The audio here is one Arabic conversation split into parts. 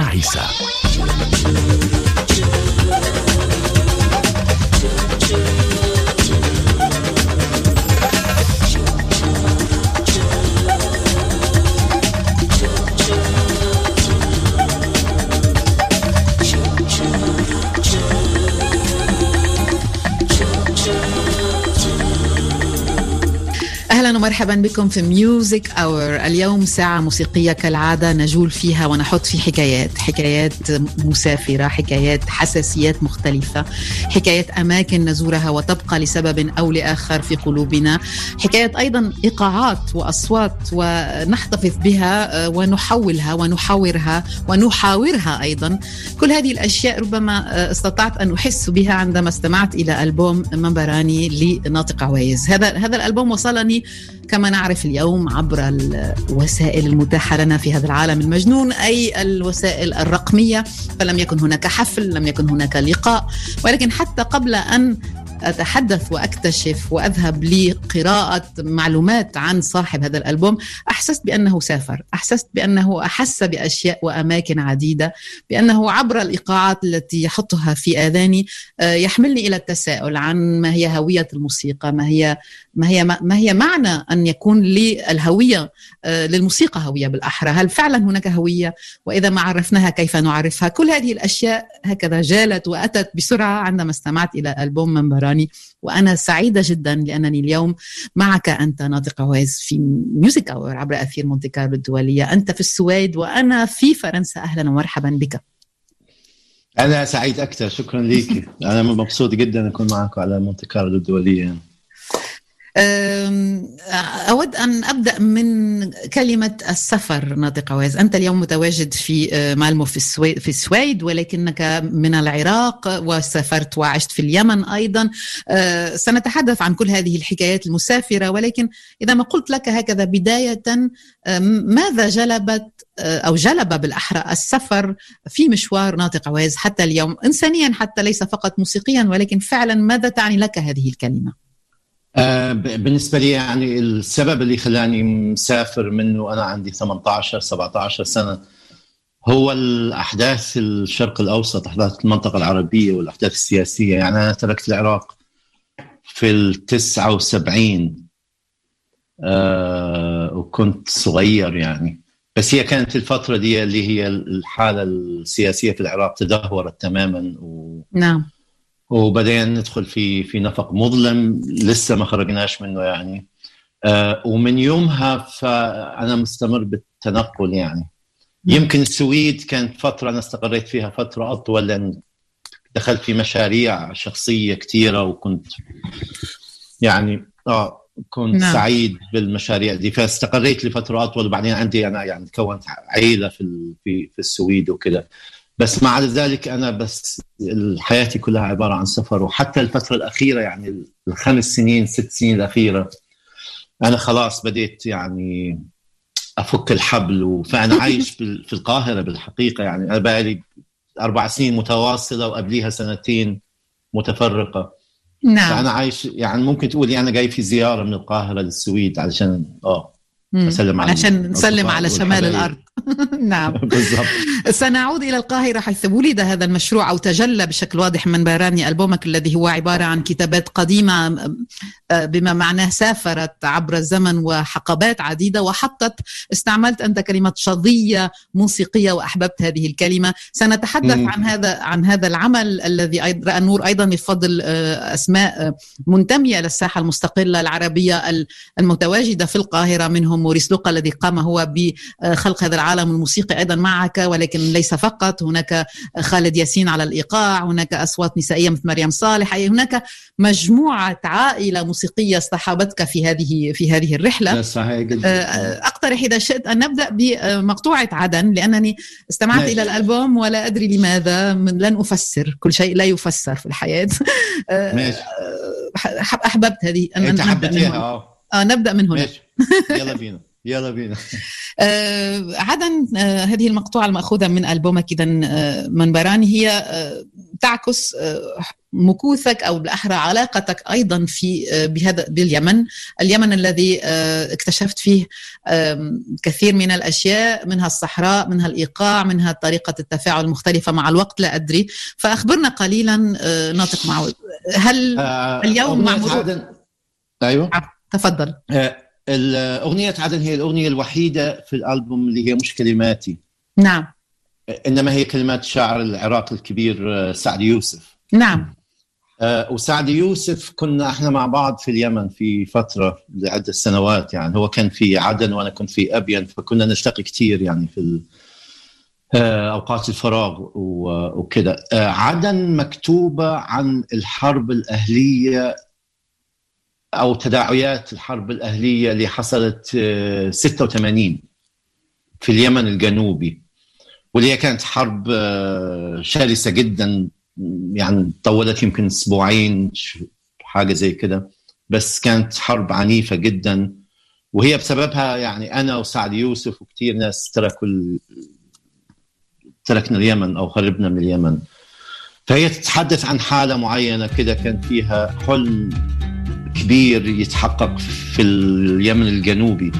Saiza. ومرحبا بكم في Music Hour اليوم ساعة موسيقية كالعادة نجول فيها ونحط في حكايات حكايات مسافرة حكايات حساسيات مختلفة حكايات أماكن نزورها وتبقى لسبب أو لآخر في قلوبنا حكايات أيضا إيقاعات وأصوات ونحتفظ بها ونحولها ونحاورها ونحاورها أيضا. كل هذه الأشياء ربما استطعت أن أحس بها عندما استمعت إلى ألبوم منبراني لناطق عوايز. هذا هذا الألبوم وصلني كما نعرف اليوم عبر الوسائل المتاحة لنا في هذا العالم المجنون أي الوسائل الرقمية فلم يكن هناك حفل لم يكن هناك لقاء ولكن حتى قبل أن أتحدث وأكتشف وأذهب لقراءة معلومات عن صاحب هذا الألبوم أحسست بأنه سافر أحسست بأنه أحس بأشياء وأماكن عديدة بأنه عبر الإيقاعات التي يحطها في آذاني يحملني إلى التساؤل عن ما هي هوية الموسيقى ما هي ما هي ما هي معنى أن يكون للهويه للموسيقى هوية بالأحرى، هل فعلا هناك هوية؟ وإذا ما عرفناها كيف نعرفها؟ كل هذه الأشياء هكذا جالت وأتت بسرعة عندما استمعت إلى ألبوم منبراني وأنا سعيدة جدا لأنني اليوم معك أنت ناطق عويز في Music Hour عبر أثير مونتي كارلو الدولية، أنت في السويد وأنا في فرنسا أهلا ومرحبا بك. أنا سعيد أكثر شكرا لك أنا مبسوط جدا أكون معكم على مونتي كارلو الدولية أود أن أبدأ من كلمة السفر ناطق عواز أنت اليوم متواجد في مالمو في السويد, في السويد ولكنك من العراق وسافرت وعشت في اليمن أيضا. سنتحدث عن كل هذه الحكايات المسافرة ولكن إذا ما قلت لك هكذا بداية ماذا جلبت أو جلب بالأحرى السفر في مشوار ناطق عواز حتى اليوم؟ إنسانيا حتى ليس فقط موسيقيا ولكن فعلا ماذا تعني لك هذه الكلمة؟ آه بالنسبة لي يعني السبب اللي خلاني مسافر منه وأنا عندي 18 17 سنة هو الأحداث الشرق الأوسط أحداث المنطقة العربية والأحداث السياسية. يعني أنا تركت العراق في ال 79 آه وكنت صغير يعني. بس هي كانت الفترة دي اللي هي الحالة السياسية في العراق تدهورت تماما و نعم. وبدأنا ندخل في في نفق مظلم لسه ما خرجناش منه يعني. آه ومن يومها فأنا مستمر بالتنقل يعني. يمكن السويد كانت فترة أنا استقريت فيها فترة أطول لأن دخلت في مشاريع شخصية كثيرة وكنت يعني آه كنت نعم. سعيد بالمشاريع دي. فاستقريت لفترة أطول وبعدين عندي أنا يعني كونت عائلة في في في السويد وكذا بس مع ذلك أنا بس حياتي كلها عبارة عن سفر وحتى الفترة الأخيرة يعني الخمس سنين ست سنين الأخيرة أنا خلاص بديت يعني أفك الحبل فانا عايش في القاهرة بالحقيقة يعني. أنا بقالي أربع سنين متواصلة وقبليها سنتين متفرقة. نعم. فأنا عايش يعني ممكن تقولي أنا جاي في زيارة من القاهرة للسويد علشان آه أسلم على عشان نسلم على شمال الأرض. نعم. بالضبط. سنعود إلى القاهرة حيث ولد هذا المشروع أو تجلى بشكل واضح من باراني ألبومك الذي هو عبارة عن كتابات قديمة بما معناه سافرت عبر الزمن وحقبات عديدة وحطت استعملت أنت كلمة شظية موسيقية وأحببت هذه الكلمة. سنتحدث. عن هذا عن هذا العمل الذي راى النور أيضا بفضل أسماء منتمية للساحه المستقلة العربية المتواجدة في القاهرة منهم موريس لوقا الذي قام هو بخلق هذا العالم الموسيقي أيضا معك ولكن ليس فقط. هناك خالد ياسين على الإيقاع هناك أصوات نسائية مثل مريم صالح. أي هناك مجموعة عائلة موسيقية اصطحبتك في هذه في هذه الرحلة. صحيح جدا أقترح إذا شئت أن نبدأ بمقطوعة عدن لأنني استمعت إلى الألبوم ولا أدري لماذا من لن أفسر. كل شيء لا يفسر في الحياة. ماشي. أحببت هذه ان انت حبيتيها آه. آه نبدأ من هنا. ماشي. يلا بينا. يلا بينا. آه عدن آه هذه المقطوعة المأخوذة من ألبومك إذا آه منبراني هي آه تعكس آه مكوثك أو بالاحرى علاقتك أيضا في بهذا باليمن، اليمن الذي اكتشفت فيه كثير من الأشياء منها الصحراء، منها الإيقاع، منها طريقة التفاعل المختلفه مع الوقت لا أدري، فأخبرنا قليلا ناطق معود هل آه اليوم مع عدن أيوه. تفضل. آه الأغنية عدن هي الأغنية الوحيدة في الألبوم اللي هي مش كلماتي. نعم. إنما هي كلمات شاعر العراق الكبير سعد يوسف. نعم. آه وسعد يوسف كنا إحنا مع بعض في اليمن في فترة لعدة سنوات يعني. هو كان في عدن وأنا كنت في ابين فكنا نلتقي كثير يعني في أوقات الفراغ وكذا عدن مكتوبة عن الحرب الأهلية أو تداعيات الحرب الأهلية اللي حصلت 86 في اليمن الجنوبي واللي هي كانت حرب شرسة جدا يعني طولت يمكن أسبوعين حاجة زي كده. بس كانت حرب عنيفة جدا وهي بسببها يعني أنا وسعد يوسف وكثير ناس تركوا تركنا اليمن أو هربنا من اليمن. فهي تتحدث عن حالة معينة كده كان فيها حلم كبير يتحقق في اليمن الجنوبي.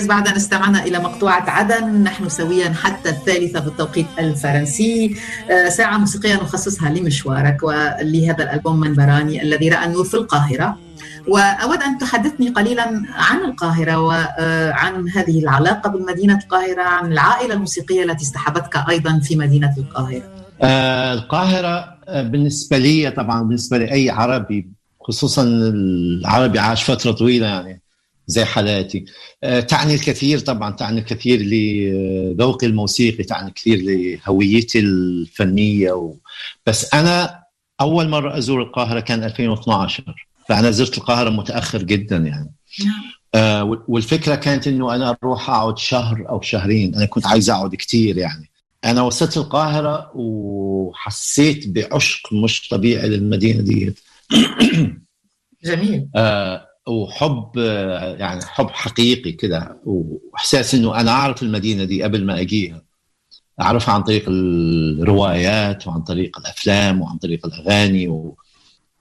عويس بعد أن استمعنا إلى مقطوعة عدن نحن سويا حتى الثالثة في التوقيت الفرنسي. ساعة موسيقية نخصصها لمشوارك ولهذا الألبوم من براني الذي رأى النور في القاهرة. وأود أن تحدثني قليلا عن القاهرة وعن هذه العلاقة بمدينة القاهرة عن العائلة الموسيقية التي استحبتك أيضا في مدينة القاهرة. آه القاهرة بالنسبة لي طبعا بالنسبة لأي عربي خصوصا العربي عاش فترة طويلة يعني. زي حالاتي. تعني الكثير طبعا تعني الكثير لذوقي الموسيقي تعني الكثير لهويتي الفنية و... بس أنا أول مرة أزور القاهرة كان 2012 فأنا زرت القاهرة متأخر جدا يعني. آه والفكرة كانت إنه أنا أروح أقعد شهر أو شهرين أنا كنت عايز أقعد كثير يعني. أنا وصلت القاهرة وحسيت بعشق مش طبيعي للمدينة دي جميل. آه وحب يعني حب حقيقي كده وإحساس إنه أنا أعرف المدينة دي قبل ما أجيها. أعرفها عن طريق الروايات وعن طريق الأفلام وعن طريق الأغاني و...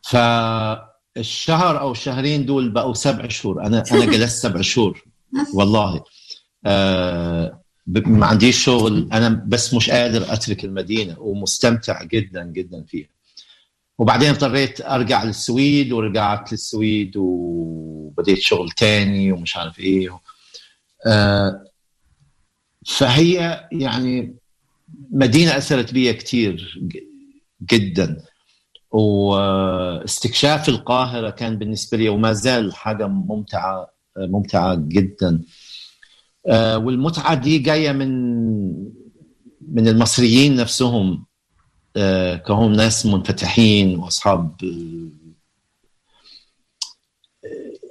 فالشهر أو الشهرين دول بقوا سبع شهور. أنا أنا جلست سبع شهور والله. آه ما عنديش شغل. أنا بس مش قادر أترك المدينة ومستمتع جدا جدا فيها. وبعدين اضطريت ارجع للسويد ورجعت للسويد وبديت شغل تاني ومش عارف إيه. آه فهي يعني مدينة أثرت بي كثير جدا. واستكشاف القاهرة كان بالنسبة لي وما زال حاجة ممتعة ممتعة جدا. آه والمتعة دي جاية من من المصريين نفسهم. كلهم ناس منفتحين وأصحاب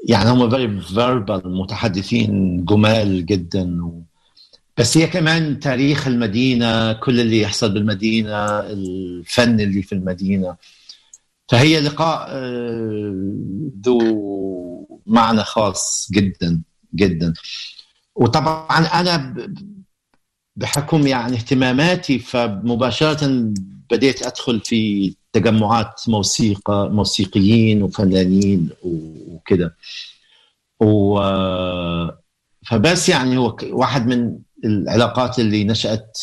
يعني هم very verbal متحدثين جمال جدا. و... بس هي كمان تاريخ المدينة كل اللي يحصل بالمدينة الفن اللي في المدينة. فهي لقاء ذو معنى خاص جدا جدا. وطبعا أنا بحكم يعني اهتماماتي فمباشرة بديت أدخل في تجمعات موسيقى موسيقيين وفنانين وكده. و فبس يعني هو واحد من العلاقات اللي نشأت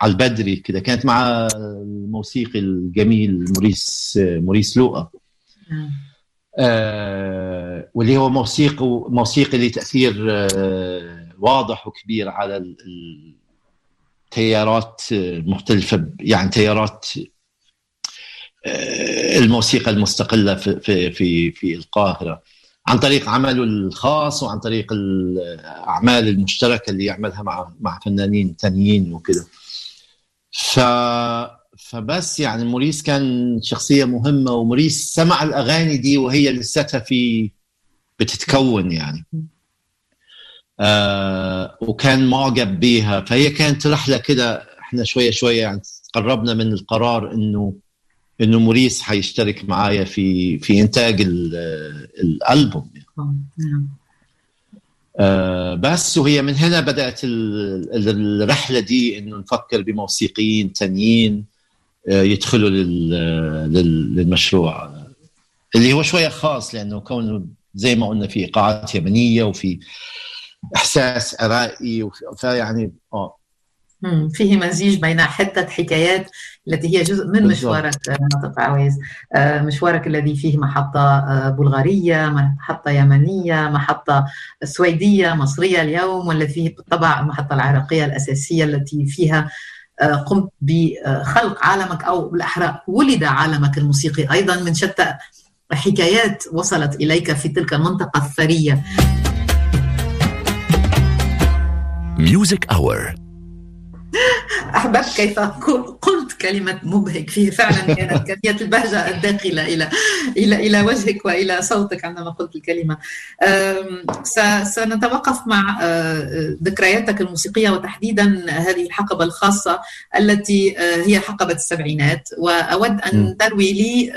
على البدري كده. كانت مع الموسيقي الجميل موريس موريس لوقا. آه واللي هو موسيقي موسيقي له تأثير آه واضح وكبير على تيارات مختلفة يعني تيارات الموسيقى المستقلة في في في, في القاهرة. عن طريق عمله الخاص وعن طريق الأعمال المشتركة اللي يعملها مع مع فنانين تانيين وكده. ف فبس يعني موريس كان شخصية مهمة وموريس سمع الأغاني دي وهي لساتها في بتتكون يعني. آه وكان معجب بيها. فهي كانت رحلة كده إحنا شوية شوية يعني قربنا من القرار إنه إنه موريس حيشترك معايا في في إنتاج الألبوم يعني. آه بس وهي من هنا بدأت الرحلة دي إنه نفكر بموسيقيين تانيين آه يدخلوا للمشروع. اللي هو شوية خاص لأنه كونه زي ما قلنا في إيقاعات يمنية وفي إحساس أرائي فيعني آه. فيه مزيج بين حتة حكايات التي هي جزء من مشوارك ناطق عويز. مشوارك الذي فيه محطة بلغارية محطة يمنية محطة سويدية مصرية اليوم والذي فيه بالطبع المحطة العراقية الأساسية التي فيها قمت بخلق عالمك أو بالأحرى ولد عالمك الموسيقي. أيضا من شتى حكايات وصلت إليك في تلك المنطقة الثرية. Music Hour أحببت كيف قلت كلمة مبهج. فيه فعلا كانت كميه البهجة الداخلة إلى إلى إلى وجهك وإلى صوتك عندما قلت الكلمة. سنتوقف مع ذكرياتك الموسيقية وتحديدا هذه الحقبة الخاصة التي هي حقبة السبعينات. وأود أن تروي لي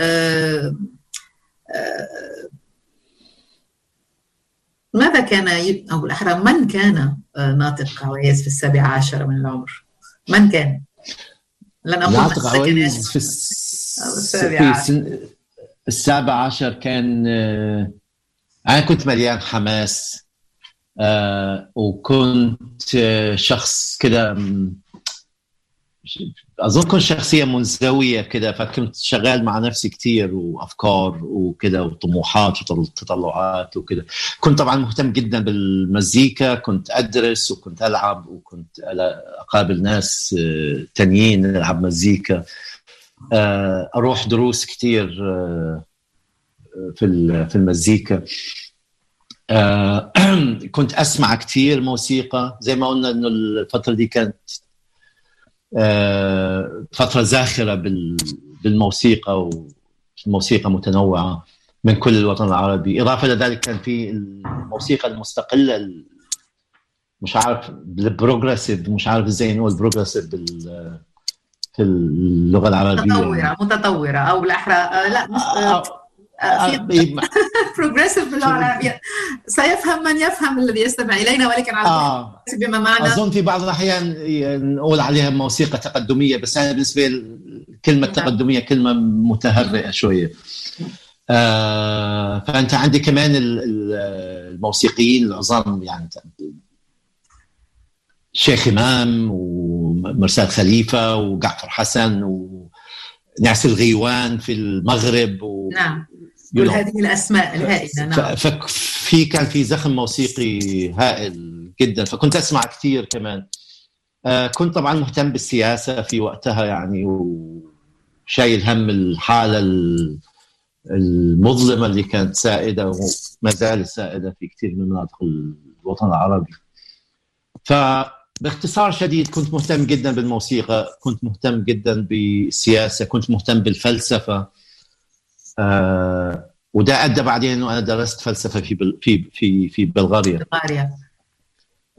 ماذا كان أو بالاحرى من كان ناطق عويز في السابعه عشر من العمر؟ من كان؟ لن أقول ناطق عويز في, سن... السابع عشر كان آه، أنا كنت مليان حماس آه، وكنت آه، شخص كده اظن كنت شخصية منزوية كده فكنت شغال مع نفسي كثير وأفكار وكده وطموحات وتطلعات وكده. كنت طبعا مهتم جدا بالمزيكا كنت أدرس وكنت ألعب وكنت أقابل ناس تانيين نلعب مزيكا. أروح دروس كثير في في المزيكا. كنت أسمع كثير موسيقى زي ما قلنا إنه الفترة دي كانت فترة زاخرة بالموسيقى والموسيقى متنوعة من كل الوطن العربي. إضافة لذلك كان في الموسيقى المستقلة مش عارف ال progressive مش عارف إزاي نقول progressive بال في اللغة العربية. متطورة متطورة أو بالاحرى لا بروجريسيف باللغة العربيه سيفهم من يفهم الذي يستمع إلينا ولكن على آه. بما معنى. أظن في بعض الأحيان نقول عليها موسيقى تقدمية بس أنا بالنسبة لي كلمة نعم. كلمة متهرئة شوية. آه فأنت عندي كمان الموسيقيين العظام يعني. شيخ إمام ومرسال خليفة وجعفر حسن ونعس الغيوان في المغرب و... نعم. كل هذه الأسماء الهائلة نعم. ففي كان في زخم موسيقي هائل جدا. فكنت أسمع كثير كمان. آه كنت طبعا مهتم بالسياسة في وقتها يعني وشايل هم الحالة المظلمة اللي كانت سائدة وما زالت سائدة في كثير من مناطق الوطن العربي. فباختصار شديد كنت مهتم جدا بالموسيقى كنت مهتم جدا بالسياسة كنت مهتم بالفلسفة. آه وده أدى بعدين إنه أنا درست فلسفة في في في في بلغاريا. بلغاريا.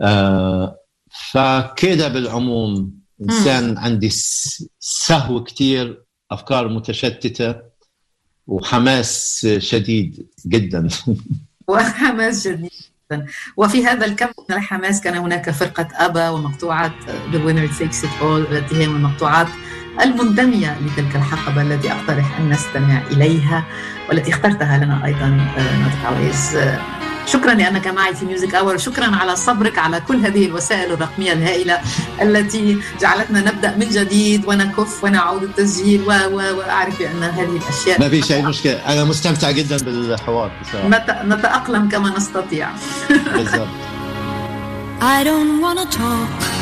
آه فكده بالعموم إنسان عندي سهو كثير أفكار متشتتة وحماس شديد جدا. وحماس شديد جدا. وفي هذا الكم من الحماس كان هناك فرقة أبا ومقطوعات The Winner Takes It All التي هي من المقطوعات المنتمية لتلك الحقبة التي أقترح أن نستمع إليها والتي اخترتها لنا أيضا ناطق عويز. شكرا لأنك معي في Music Hour شكرا على صبرك على كل هذه الوسائل الرقمية الهائلة التي جعلتنا نبدأ من جديد ونكف ونعود التسجيل و... و... وأعرف بأن هذه الأشياء ما في شيء مشكلة. أنا مستمتع جدا بالحوار بصراحة. نتأقلم كما نستطيع. بالضبط. I don't wanna talk.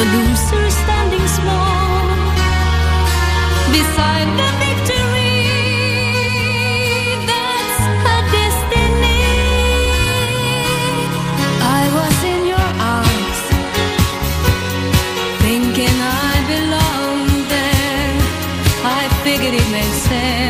the loser standing small beside the victory. That's her destiny. I was in your arms, thinking I belonged there. I figured it made sense,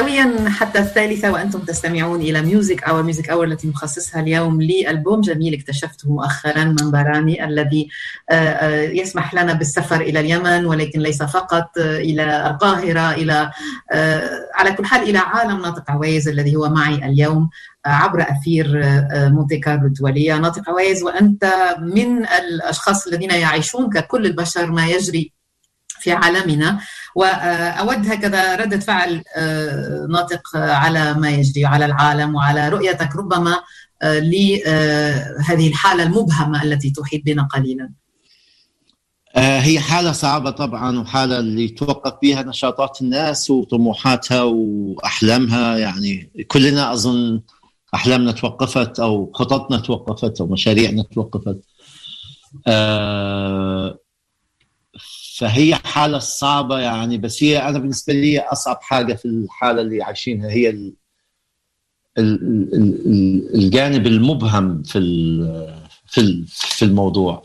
سويا حتى الثالثة وأنتم تستمعون إلى Music Hour Music Hour التي نخصصها اليوم لألبوم جميل اكتشفته مؤخرا منبراني الذي آه، آه، يسمح لنا بالسفر إلى اليمن ولكن ليس فقط آه، إلى القاهرة إلى على كل حال إلى عالم ناطق عويز الذي هو معي اليوم عبر أثير مونتي كارلو الدولية. ناطق عويز وأنت من الأشخاص الذين يعيشون ككل البشر ما يجري في عالمنا. وأود هكذا ردة فعل آه، ناطق آه، على ما يجري على العالم وعلى رؤيتك. ربما آه، لهذه الحالة المبهمة التي تحيط بنا قليلا. هي حالة صعبة طبعا وحالة اللي توقف فيها نشاطات الناس وطموحاتها وأحلامها. يعني كلنا أظن أحلامنا توقفت أو خططنا توقفت أو مشاريعنا توقفت. فهي حالة صعبة يعني بس هي أنا بالنسبة لي أصعب حاجة في الحالة اللي عايشينها هي ال ال ال ال الجانب المبهم في ال- في ال- في الموضوع.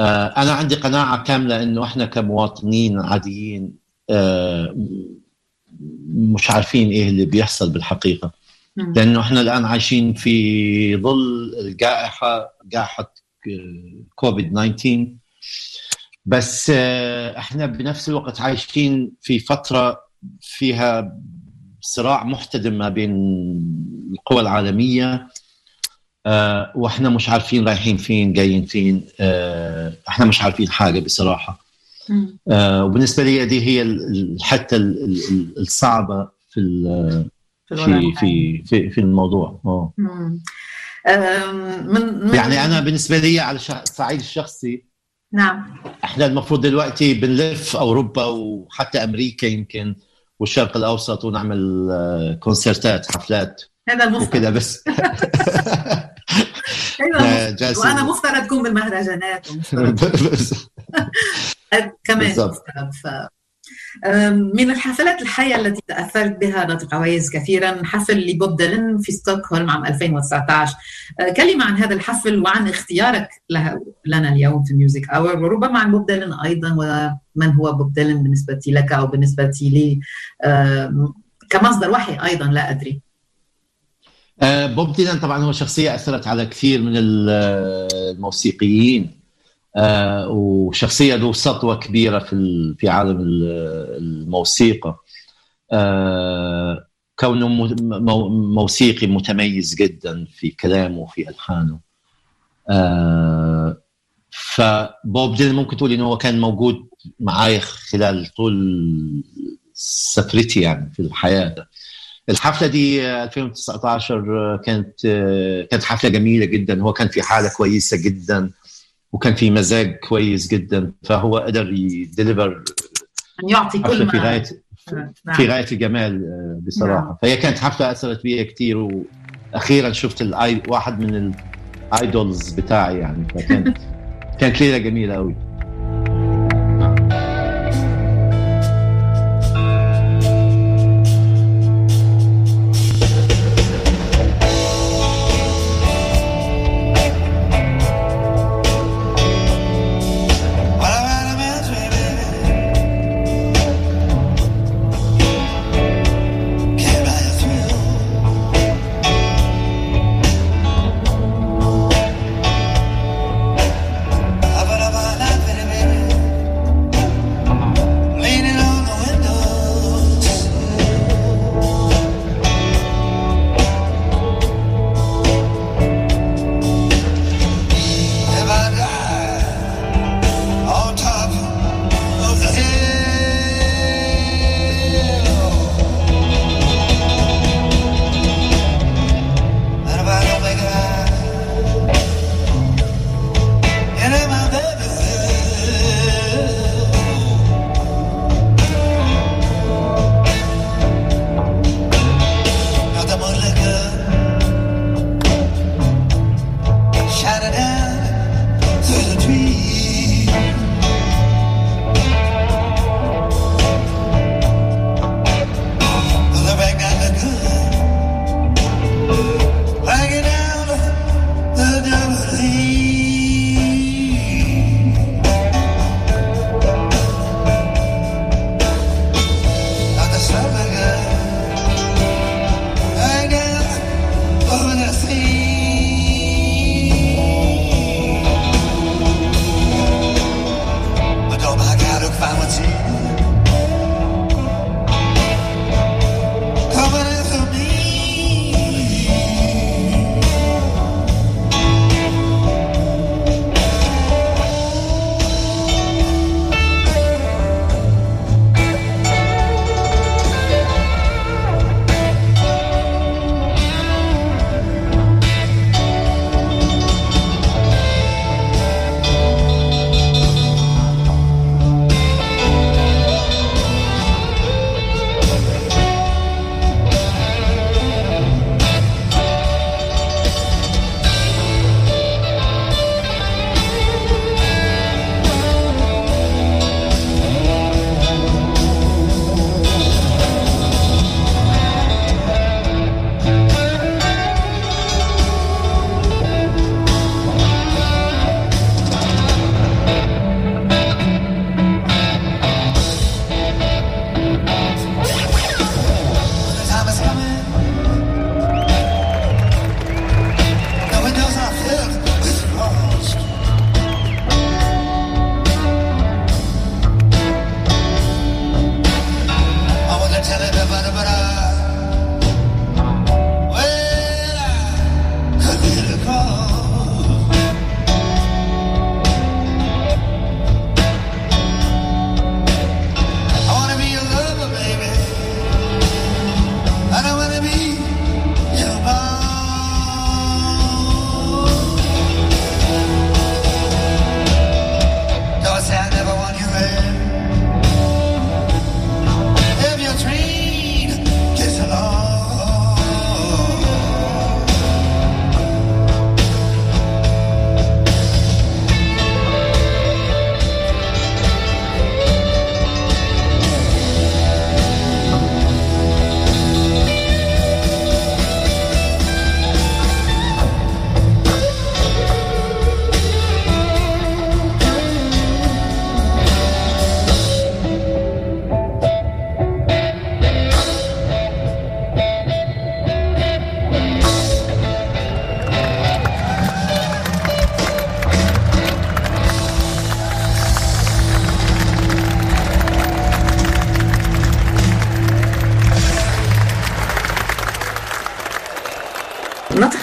آه، أنا عندي قناعة كاملة إنه إحنا كمواطنين عاديين آه، مش عارفين إيه اللي بيحصل بالحقيقة. لأنه إحنا الآن عايشين في ظل الجائحة جائحة كوفيد 19 بس آه، إحنا بنفس الوقت عايشين في فترة فيها صراع محتدم ما بين القوى العالمية آه، وإحنا مش عارفين رايحين فين جايين فين آه، إحنا مش عارفين حاجة بصراحة. وبالنسبة لي دي هي ال- الحتة ال- ال- الصعبة في في في. في في, الموضوع. آه. من يعني أنا بالنسبة لي على الصعيد الشخصي نعم. إحنا المفروض دلوقتي بنلف أوروبا وحتى أمريكا يمكن والشرق الأوسط ونعمل آه، كونسرتات حفلات هذا المفترض وكذا بس. جالسين- وأنا مفترض اكون بالمهرجانات كمان. مفترض من الحفلات الحية التي تأثرت بها ناطق عويز كثيرا حفل لبوب ديلن في ستوكهولم عام 2019 أه، كلمة عن هذا الحفل وعن اختيارك لها لنا اليوم في Music Hour وربما عن بوب ديلن أيضا ومن هو بوب ديلن بالنسبة لك أو بالنسبة لي. كمصدر وحي أيضا لا أدري. آه، بوب ديلان طبعا هو شخصية أثرت على كثير من ال- الموسيقيين. آه، وشخصية له سطوة كبيرة في في عالم ال- الموسيقى. آه، كونه مو- مو- موسيقي متميز جدا في كلامه وفي ألحانه. آه، فبوب ديلان ممكن تقول إنه هو كان موجود معي خلال طول سفرتي يعني في الحياة. الحفلة دي آه، 2019 آه، كانت كانت حفلة جميلة جدا. هو كان في حالة كويسة جدا. وكان في مزاج كويس جدا فهو قدر يديليفر يعطي كل حفلة في ما غايه نعم. في غاية الجمال آه، بصراحة. فهي كانت حفلة أثرت فيها كثير وأخيرا شفت الآي... واحد من الايدولز بتاعي يعني. فكانت كانت ليلة جميلة قوي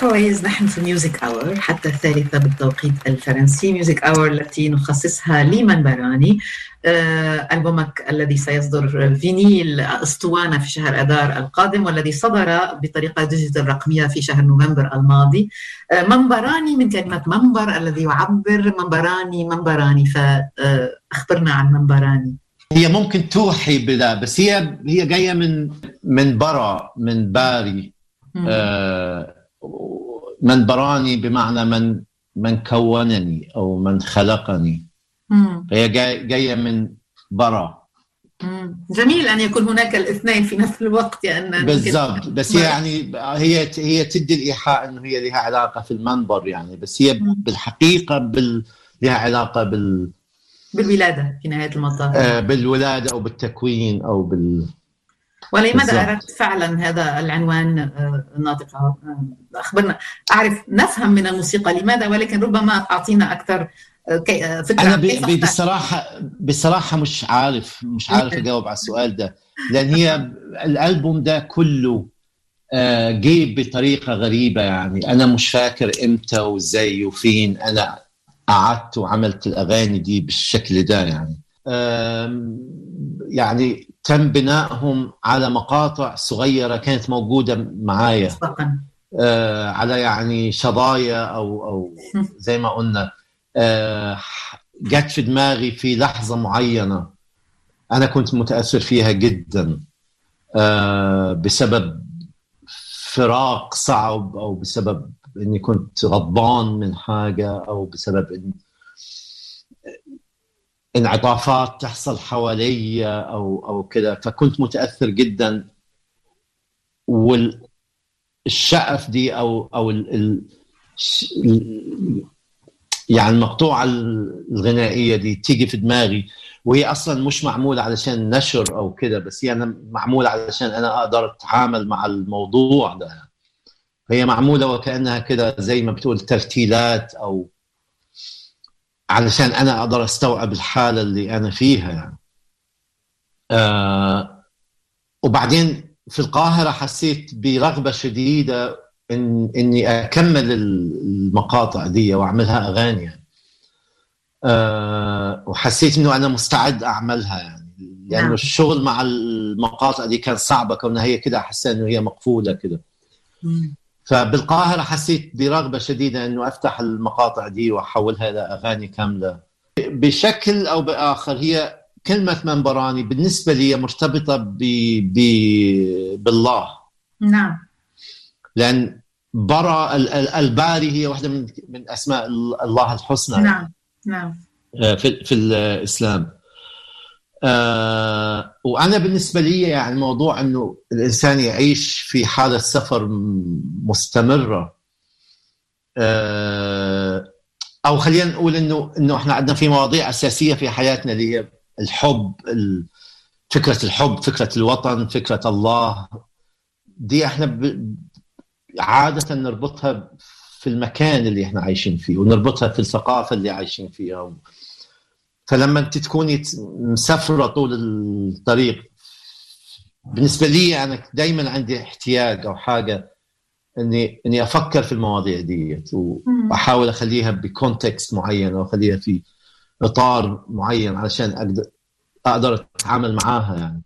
عويز نحن في Music Hour حتى الثالثة بالتوقيت الفرنسي. Music Hour التي نخصصها لمنبراني آه، ألبومك الذي سيصدر vinyl أسطوانة في شهر أذار القادم والذي صدر بطريقة digital رقمية في شهر نوفمبر الماضي. آه، منبراني من كلمة منبر الذي يعبر منبراني منبراني. فأخبرنا عن منبراني. هي ممكن توحي بلا بس هي هي جاية من من برا من باري. آه من براني بمعنى من من كونني أو من خلقني مم. فهي جاي- جاية من برا مم. جميل أن يكون هناك الاثنين في نفس الوقت لأن بالضبط بس هي يعني هي هي تدي الإيحاء إنه هي لها علاقة في المنبر يعني بس هي مم. بالحقيقة بال لها علاقة بال بالولادة في نهاية المطاف آه، بالولادة أو بالتكوين أو بال ولماذا. أردت فعلا هذا العنوان آه، ناطقة آه، أخبرنا. أعرف نفهم من الموسيقى لماذا؟ ولكن ربما أعطينا أكثر آه، فكرة. أنا عن ب- كيف ب- اخترت. بصراحة بصراحة مش عارف مش عارف أجاوب على السؤال ده. لأن هي الألبوم ده كله جه بطريقة غريبة يعني. أنا مش فاكر إمتى وإزاي وفين. أنا قعدت وعملت الأغاني دي بالشكل ده يعني. يعني تم بنائهم على مقاطع صغيرة كانت موجودة معايا. آه، على يعني شظايا أو أو زي ما قلنا. آه، جت في دماغي في لحظة معينة. أنا كنت متأثر فيها جدا. آه، بسبب فراق صعب أو بسبب إني كنت غضبان من حاجة أو بسبب إن انعطافات تحصل حوالي أو أو كذا فكنت متأثر جدا. والشقف دي أو أو ال يعني المقطوعة الغنائية دي تيجي في دماغي. وهي أصلا مش معمولة علشان نشر أو كده بس هي أنا معمولة علشان أنا أقدر أتعامل مع الموضوع ده. هي معمولة وكأنها كده زي ما بتقول ترتيلات أو علشان أنا أقدر أستوعب الحالة اللي أنا فيها يعني آه وبعدين في القاهرة حسيت برغبة شديدة إن إني أكمل المقاطع دي وأعملها أغاني يعني. أه وحسيت إنه أنا مستعد أعملها يعني لأنه نعم. الشغل مع المقاطع دي كان صعبة كونها هي كده حسيت إنه هي مقفولة كده مم. فبالقاهرة حسيت برغبه شديدة إنه أفتح المقاطع دي وأحولها إلى أغاني كاملة. بشكل أو بآخر هي كلمة منبراني بالنسبة لي مرتبطة ب... ب... بالله. نعم. لأن برا ال- ال- الباري هي واحدة من من أسماء الله الحسنى. نعم نعم. آه، في في الإسلام. آه، وأنا بالنسبة لي يعني موضوع إنه الإنسان يعيش في حالة سفر مستمرة. آه، أو خلينا نقول إنه إنه إحنا عندنا في مواضيع أساسية في حياتنا اللي هي الحب ال- فكرة الحب فكرة الوطن فكرة الله. دي إحنا عادة نربطها في المكان اللي إحنا عايشين فيه ونربطها في الثقافة اللي عايشين فيها. فلما انت تكوني مسافرة طول الطريق بالنسبة لي أنا دائما عندي احتياج أو حاجة اني إني أفكر في المواضيع ديت. وأحاول أخليها بكونتكست معين أو أخليها في إطار معين علشان أقدر أقدر أتعامل معاها يعني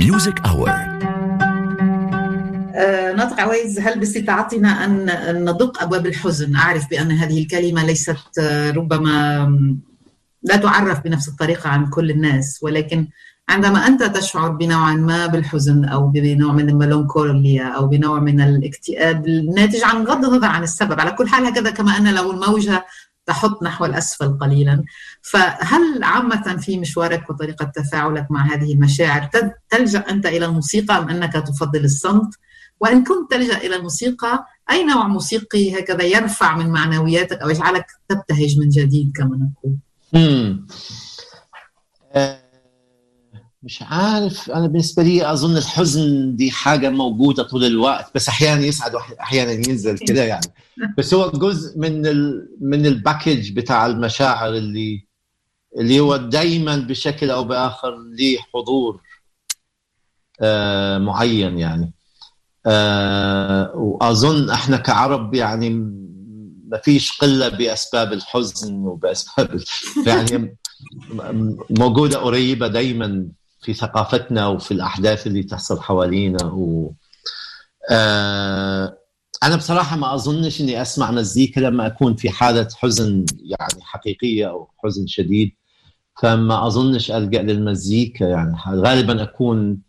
Music Hour. آه، ناطق عويز هل باستطاعتنا أن ندق أبواب الحزن؟ أعرف بأن هذه الكلمة ليست آه، ربما لا تعرف بنفس الطريقة عن كل الناس ولكن عندما أنت تشعر بنوع ما بالحزن أو بنوع من الميلانكوليا أو بنوع من الاكتئاب الناتج عن بغض النظر عن السبب على كل حال هكذا كما أن لو الموجة تحط نحو الأسفل قليلا. فهل عامة في مشوارك وطريقة تفاعلك مع هذه المشاعر تلجأ أنت إلى الموسيقى أم أنك تفضل الصمت؟ وإن كنت تلجأ إلى الموسيقى أي نوع موسيقي هكذا يرفع من معنوياتك أو يجعلك تبتهج من جديد كما نقول. آه، مش عارف. أنا بالنسبة لي أظن الحزن دي حاجة موجودة طول الوقت بس أحيانا يصعد واحيانا ينزل كده يعني. بس هو جزء من ال من الباكج بتاع المشاعر اللي اللي هو دايما بشكل أو بآخر ليه حضور آه معين يعني. وأظن إحنا كعرب يعني ما فيش قلة بأسباب الحزن وبأسباب يعني موجودة قريبة دائما في ثقافتنا وفي الأحداث اللي تحصل حوالينا و آه أنا بصراحة ما أظنش إني أسمع مزيكا لما أكون في حالة حزن يعني حقيقية أو حزن شديد فما أظنش ألجأ للمزيكا يعني. غالبا أكون آه،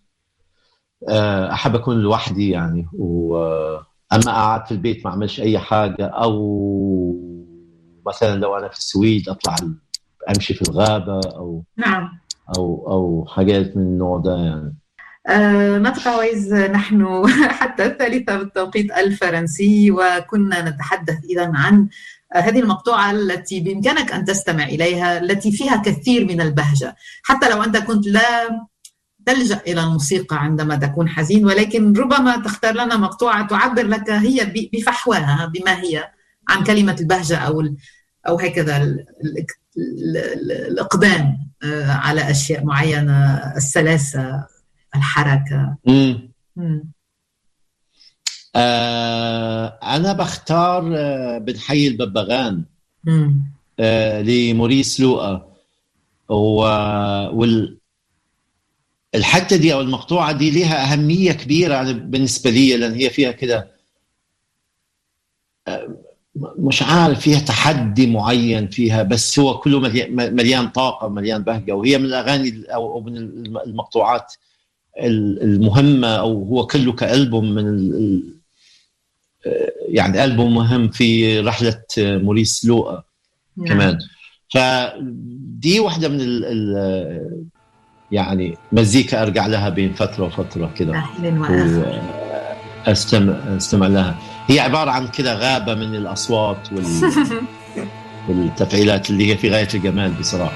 أحب أكون لوحدي يعني و أما قاعد في البيت ما أعملش أي حاجة أو مثلا لو أنا في السويد أطلع أمشي في الغابة أو نعم. أو أو حاجات من النوع ده يعني. آه، نبقى ويز نحن حتى الثالثة بالتوقيت الفرنسي وكنا نتحدث إذا عن آه، هذه المقطوعة التي بإمكانك أن تستمع إليها التي فيها كثير من البهجة. حتى لو أنت كنت لا تلجأ إلى الموسيقى عندما تكون حزين ولكن ربما تختار لنا مقطوعة تعبر لك هي بفحواها بما هي عن كلمة البهجة أو ال- أو هكذا ال- ال- ال- ال- الإقدام آه، على أشياء معينة السلاسة الحركة امم مم. آه أنا بختار آه بنحيي الببغان مم. آه لموريس لوقا و... وال الحته دي أو المقطوعة دي لها أهمية كبيرة بالنسبة لي لأن هي فيها كده آه، مش عارف فيها تحدي معين فيها بس هو كله مليان, طاقة مليان بهجة وهي من الأغاني أو من المقطوعات المهمة أو هو كله كألبوم من ال- آه، يعني ألبوم مهم في رحلة موريس لوقا نعم. كمان فدي واحدة من ال يعني مزيكا أرجع لها بين فترة وفترة كده. أهلا وآخر واستمع أستمع لها. هي عبارة عن كده غابة من الأصوات وال والتفعيلات اللي هي في غاية الجمال بصراحة.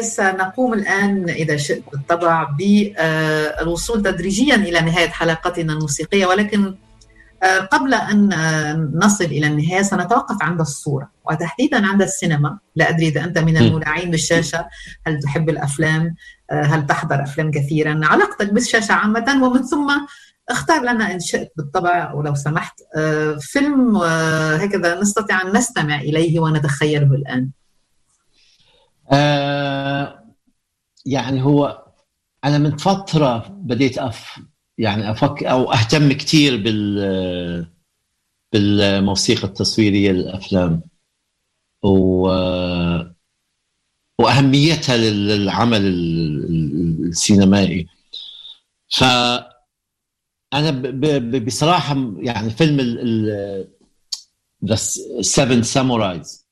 سنقوم الآن إذا شئت بالطبع بالوصول تدريجيا إلى نهاية حلقتنا الموسيقية ولكن آه، قبل أن آه، نصل إلى النهاية سنتوقف عند الصورة. وتحديدا عند السينما. لا أدري إذا أنت من. المولعين بالشاشة. هل تحب الأفلام؟ آه، هل تحضر أفلام كثيرا؟ علاقتك بالشاشة عامة ومن ثم اختار لنا إن شئت بالطبع ولو سمحت فيلم هكذا نستطيع أن نستمع إليه ونتخيله الآن. آه يعني هو أنا من فترة بديت أف يعني أفكر أو أهتم كثير بال بالموسيقى التصويرية للأفلام. و وأهميتها للعمل ال- ال- السينمائي. ف أنا بصراحة يعني فيلم The Seven Samurais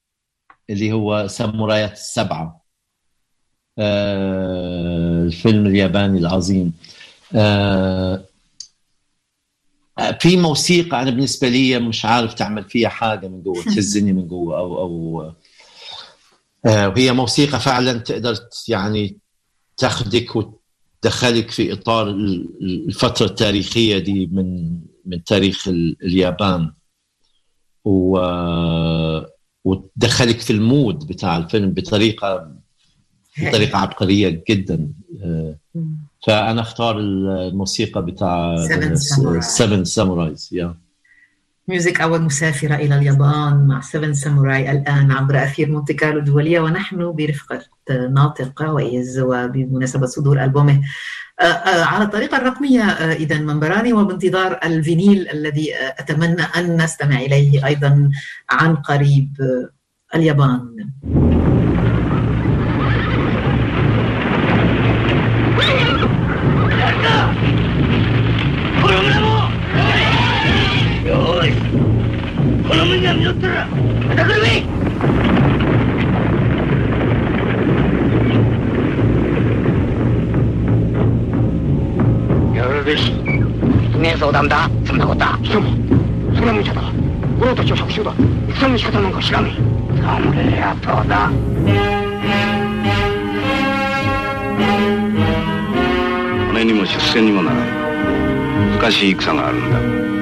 اللي هو سامورايات السبعة. آه، الفيلم الياباني العظيم. آه، في موسيقى أنا بالنسبة لي مش عارف تعمل فيها حاجة من جوا تهزني من جوا أو أو آه، وهي موسيقى فعلا تقدر يعني تاخدك وتدخلك في إطار ال- الفترة التاريخية دي من من تاريخ ال- اليابان. و وتدخلك في ال mood بتاع الفيلم بطريقه بطريقة عبقرية جدا. آه، فأنا أختار الموسيقى بتاع. Seven Samurais يا Music Hour مسافرة إلى اليابان مع Seven Samurai الآن عبر أثير مونتي كارلو الدولية ونحن برفقة ناطق عويز وبمناسبة صدور ألبومه على الطريقة الرقمية آه، إذا منبراني وبانتظار الفينيل الذي آه، أتمنى أن نستمع إليه أيضا عن قريب آه، اليابان. 相談だ。そんなことは。貴様それは無茶だ。五郎たちは百姓だ。戦の仕方なんか知らねえ。侍やとだ。金にも出世にもならん難しい戦があるんだ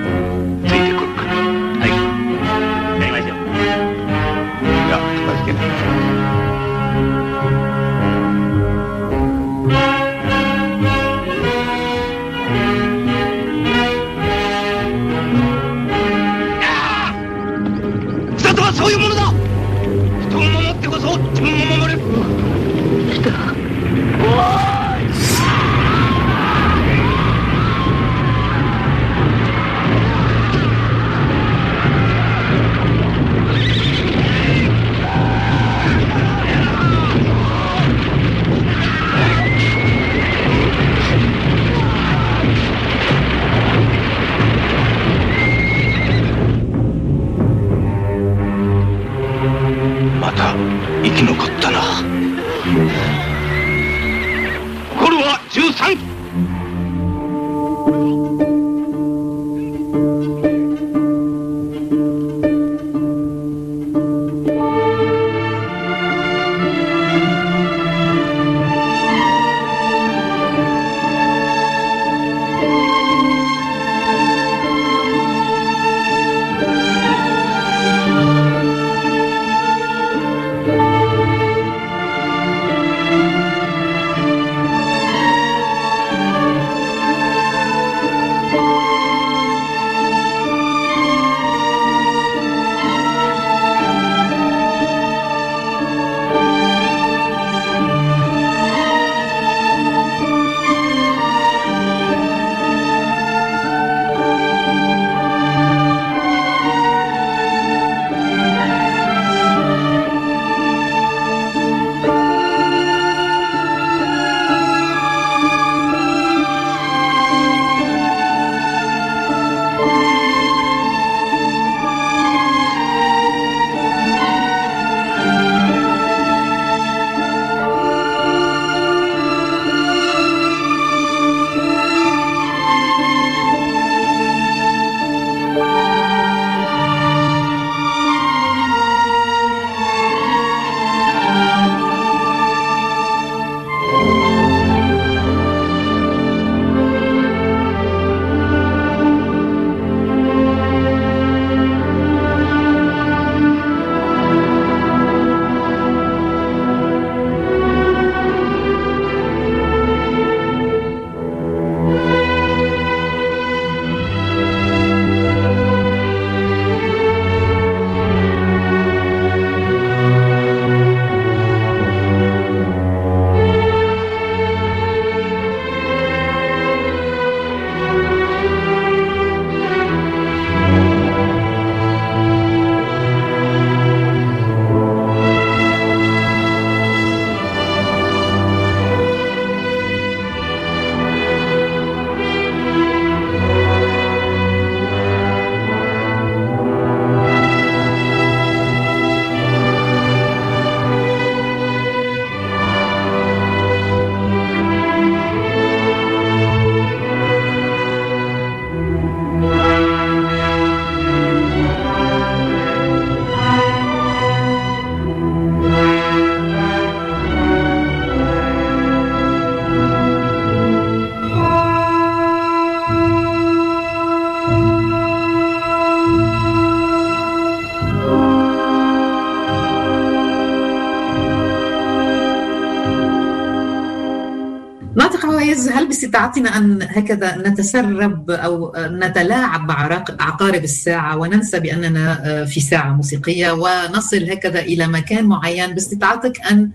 باستطاعتنا أن هكذا نتسرب أو نتلاعب مع عقارب الساعة وننسى بأننا آه، في ساعة موسيقية ونصل هكذا إلى مكان معين باستطاعتك أن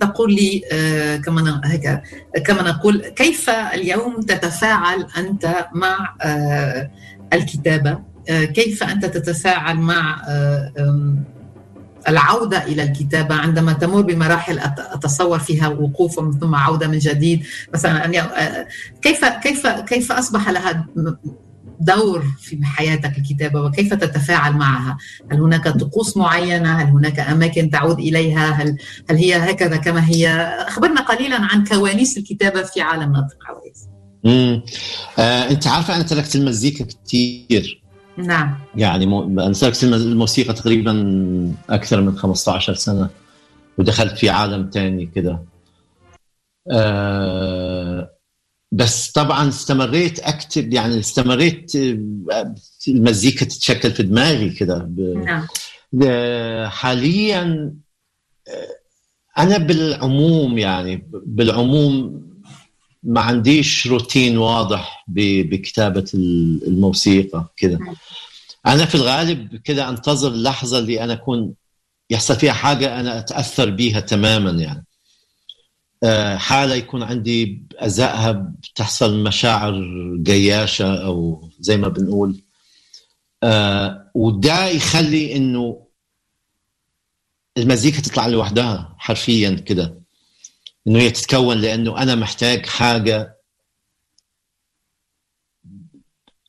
تقول لي آه، كما كما نقول كيف اليوم تتفاعل أنت مع آه، الكتابة؟ كيف أنت تتفاعل مع العودة إلى الكتابة عندما تمر بمراحل أت- أتصور فيها وقوف ثم عودة من جديد. مثلا آه، كيف كيف كيف أصبح لها دور في حياتك الكتابة وكيف تتفاعل معها؟ هل هناك طقوس معينة؟ هل هناك أماكن تعود إليها؟ هل هل هي هكذا كما هي؟ أخبرنا قليلا عن كواليس الكتابة في عالم ناطق عويس امم آه أنت عارفة أنا تركت المزيكا كثير نعم. يعني الم- الموسيقى تقريبا أكثر من 15 سنة ودخلت في عالم تاني كده. آه بس طبعا استمريت أكتب يعني استمريت آه، المزيكا تتشكل في دماغي كده. نعم. حاليا آه، أنا بالعموم يعني بالعموم ما عنديش روتين واضح بكتابة ال- الموسيقى كده. أنا في الغالب كده أنتظر اللحظه اللي أنا أكون يحصل فيها حاجة أنا أتأثر بيها تماما يعني. آه، حالة يكون عندي ازائها بتحصل مشاعر جياشة أو زي ما بنقول. آه، وده يخلي إنه المزيكا تطلع لوحدها حرفيا كده. إنه هي تتكون لأنه أنا محتاج حاجة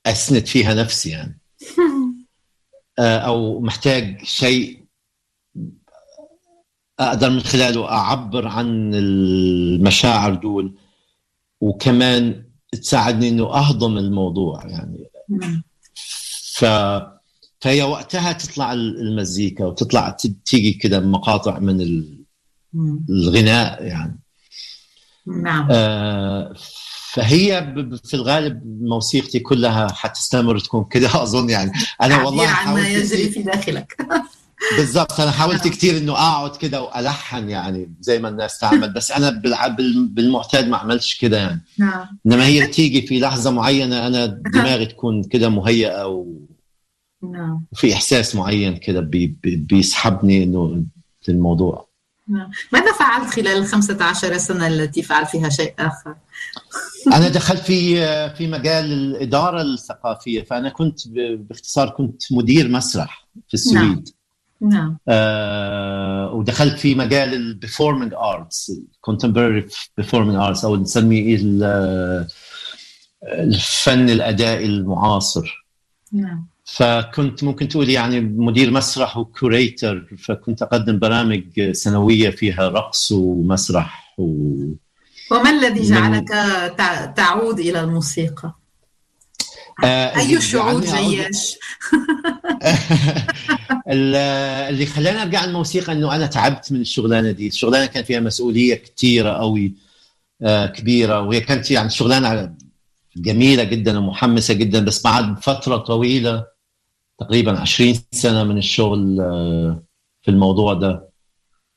أسند فيها نفسي يعني آه، أو محتاج شيء أقدر من خلاله أعبر عن المشاعر دول وكمان تساعدني إنه أهضم الموضوع يعني نعم. ف فهي وقتها تطلع المزيكا وتطلع تيجي كده مقاطع من. الغناء يعني نعم. آه، فهي في الغالب موسيقتي كلها حتستمر تكون كده أظن يعني. أنا والله عن ما يجري كتير في داخلك. بالضبط أنا حاولت نعم. كثير إنه أقعد كده وألحن يعني زي ما الناس تعمل بس أنا بالمعتاد ما عملتش كده يعني. نعم. إنما هي بتيجي في لحظة معينة أنا دماغي تكون كده مهيئة و- نعم. وفي إحساس معين كده بي بي بيسحبني إنه للموضوع نعم. ماذا فعلت خلال الخمسة عشر سنة التي فعلت فيها شيء آخر؟ أنا دخلت في في مجال الإدارة الثقافية فأنا كنت باختصار كنت مدير مسرح في السويد. نعم. آه ودخلت في مجال ال performing arts ال contemporary performing arts أو نسميه ال- الفن الأدائي المعاصر. نعم. فكنت ممكن تقول يعني مدير مسرح و curator فكنت أقدم برامج سنوية فيها رقص ومسرح و... وما الذي جعلك تع- تعود إلى الموسيقى؟ آه، أي شعور أعود- جياش؟ ال- اللي خلاني أرجع الموسيقى إنه أنا تعبت من الشغلانة دي، الشغلانة كان فيها مسؤولية كثيره قوي آه، كبيرة وهي كانت يعني شغلانة جميلة جدا ومحمسة جدا بس بعد فترة طويلة تقريبا 20 سنة من الشغل آه، في الموضوع ده.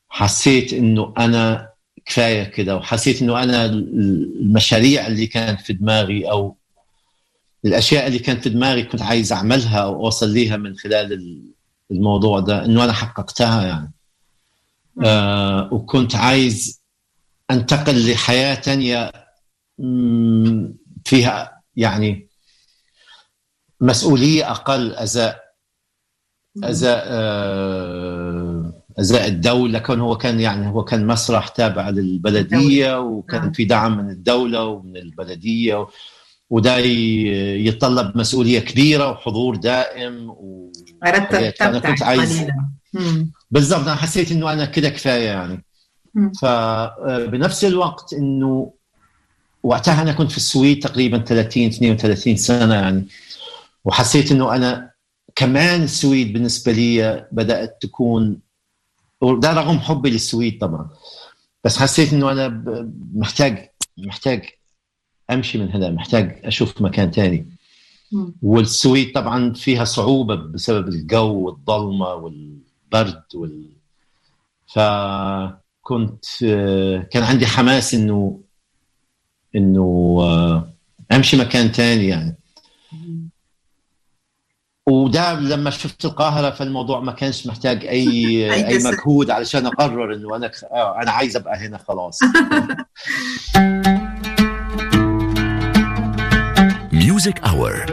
حسيت إنه أنا كفاية كده وحسيت إنه أنا المشاريع اللي كانت في دماغي أو الأشياء اللي كانت في دماغي كنت عايز أعملها أو أوصل ليها من خلال الموضوع ده إنه أنا حققتها يعني. آه وكنت عايز أنتقل لحياة تانية مم، فيها يعني مسؤولية أقل أزاء أزاء آه، أزاء الدولة. كون هو كان يعني هو كان مسرح تابع للبلدية وكان نعم. في دعم من الدولة ومن البلدية وده يتطلب مسؤولية كبيرة وحضور دائم و... فأنا كنت عايز-. بالضبط أنا حسيت إنه أنا كده كفاية يعني. مم. فبنفس الوقت إنه وقتها أنا كنت في السويد تقريبا 30 32 سنة يعني. وحسيت إنه أنا كمان السويد بالنسبة لي بدأت تكون وده رغم حبي للسويد طبعا بس حسيت إنه أنا محتاج محتاج أمشي من هنا محتاج أشوف مكان تاني. مم. والسويد طبعا فيها صعوبة بسبب الجو والظلمه والبرد وال كنت آه، كان عندي حماس إنه إنه آه، أمشي مكان تاني يعني. وده لما شفت القاهرة فالموضوع ما كانش محتاج أي أي أي. مجهود علشان أقرر إنه أنا آه، أنا عايز أبقى هنا خلاص. Music Hour.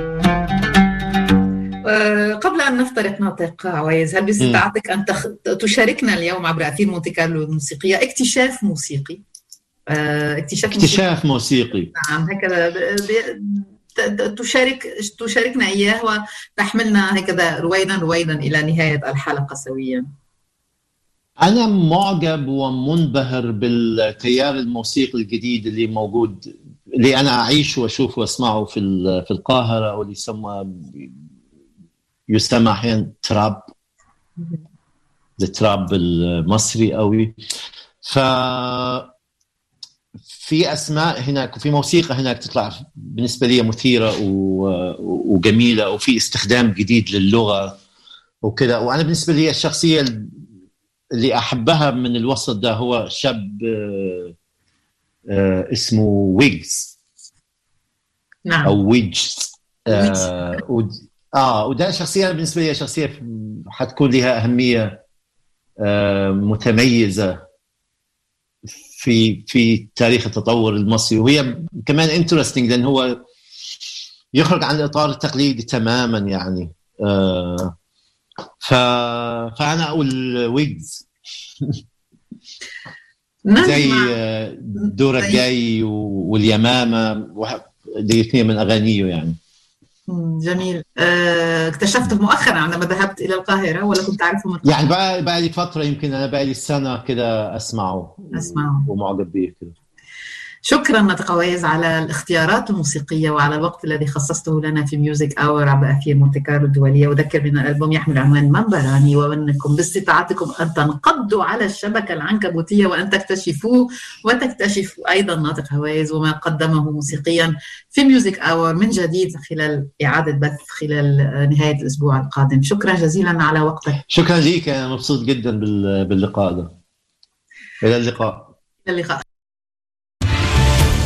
آه، قبل أن نفترق ناطق عويز هل باستطاعتك أن تخ... تشاركنا اليوم عبر أثير مونتي كارلو الموسيقية اكتشاف موسيقي. آه، اكتشاف موسيقي. اكتشاف موسيقي. نعم هكذا. تشارك تشاركنا إياه وتحملنا هكذا رويدا رويدا إلى نهاية الحلقة سويا. أنا معجب ومنبهر بالتيار الموسيقي الجديد اللي موجود اللي أنا أعيشه وأشوفه وأسمعه في في القاهرة واللي يسمى يسمى أحيانا تراب. التراب المصري قوي. ف في أسماء هناك وفي موسيقى هناك تطلع بالنسبة لي مثيرة وجميلة وفي استخدام جديد للغة وكذا. وأنا بالنسبة لي الشخصية اللي أحبها من الوسط ده هو شاب آه، آه، اسمه ويجز. نعم. أو ويجز. آه آه وده شخصية بالنسبة لي شخصية حتكون لها أهمية آه متميزة. في في تاريخ التطور المصري. وهي كمان انترستنج لأن هو يخرج عن الاطار التقليدي تماما يعني. آه ف فأنا أقول ويجز زي نسمع آه، دورة زي- جاي و- واليمامة وح- دي اثنين من أغانيه يعني. جميل آه، اكتشفته مؤخرا عندما ذهبت إلى القاهرة ولا كنت أعرفه من؟ يعني بقى بقى لي فترة يمكن أنا بقى لي سنة كده أسمعه أسمعه. ومعجب بيه كده شكرا ناطق عويز على الاختيارات الموسيقية وعلى الوقت الذي خصصته لنا في Music Hour عبر أثير مونتي كارلو الدولية. أذكر بأن الألبوم يحمل عنوان منبراني وأنكم باستطاعتكم أن تنقضوا على الشبكة العنكبوتية وأن تكتشفوه وتكتشفوا أيضا ناطق عويز وما قدمه موسيقيا في Music Hour من جديد خلال إعادة بث خلال نهاية الأسبوع القادم. شكرا جزيلا على وقتك. شكرا أنا مبسوط جدا بال- باللقاء ده. إلى اللقاء. إلى اللقاء.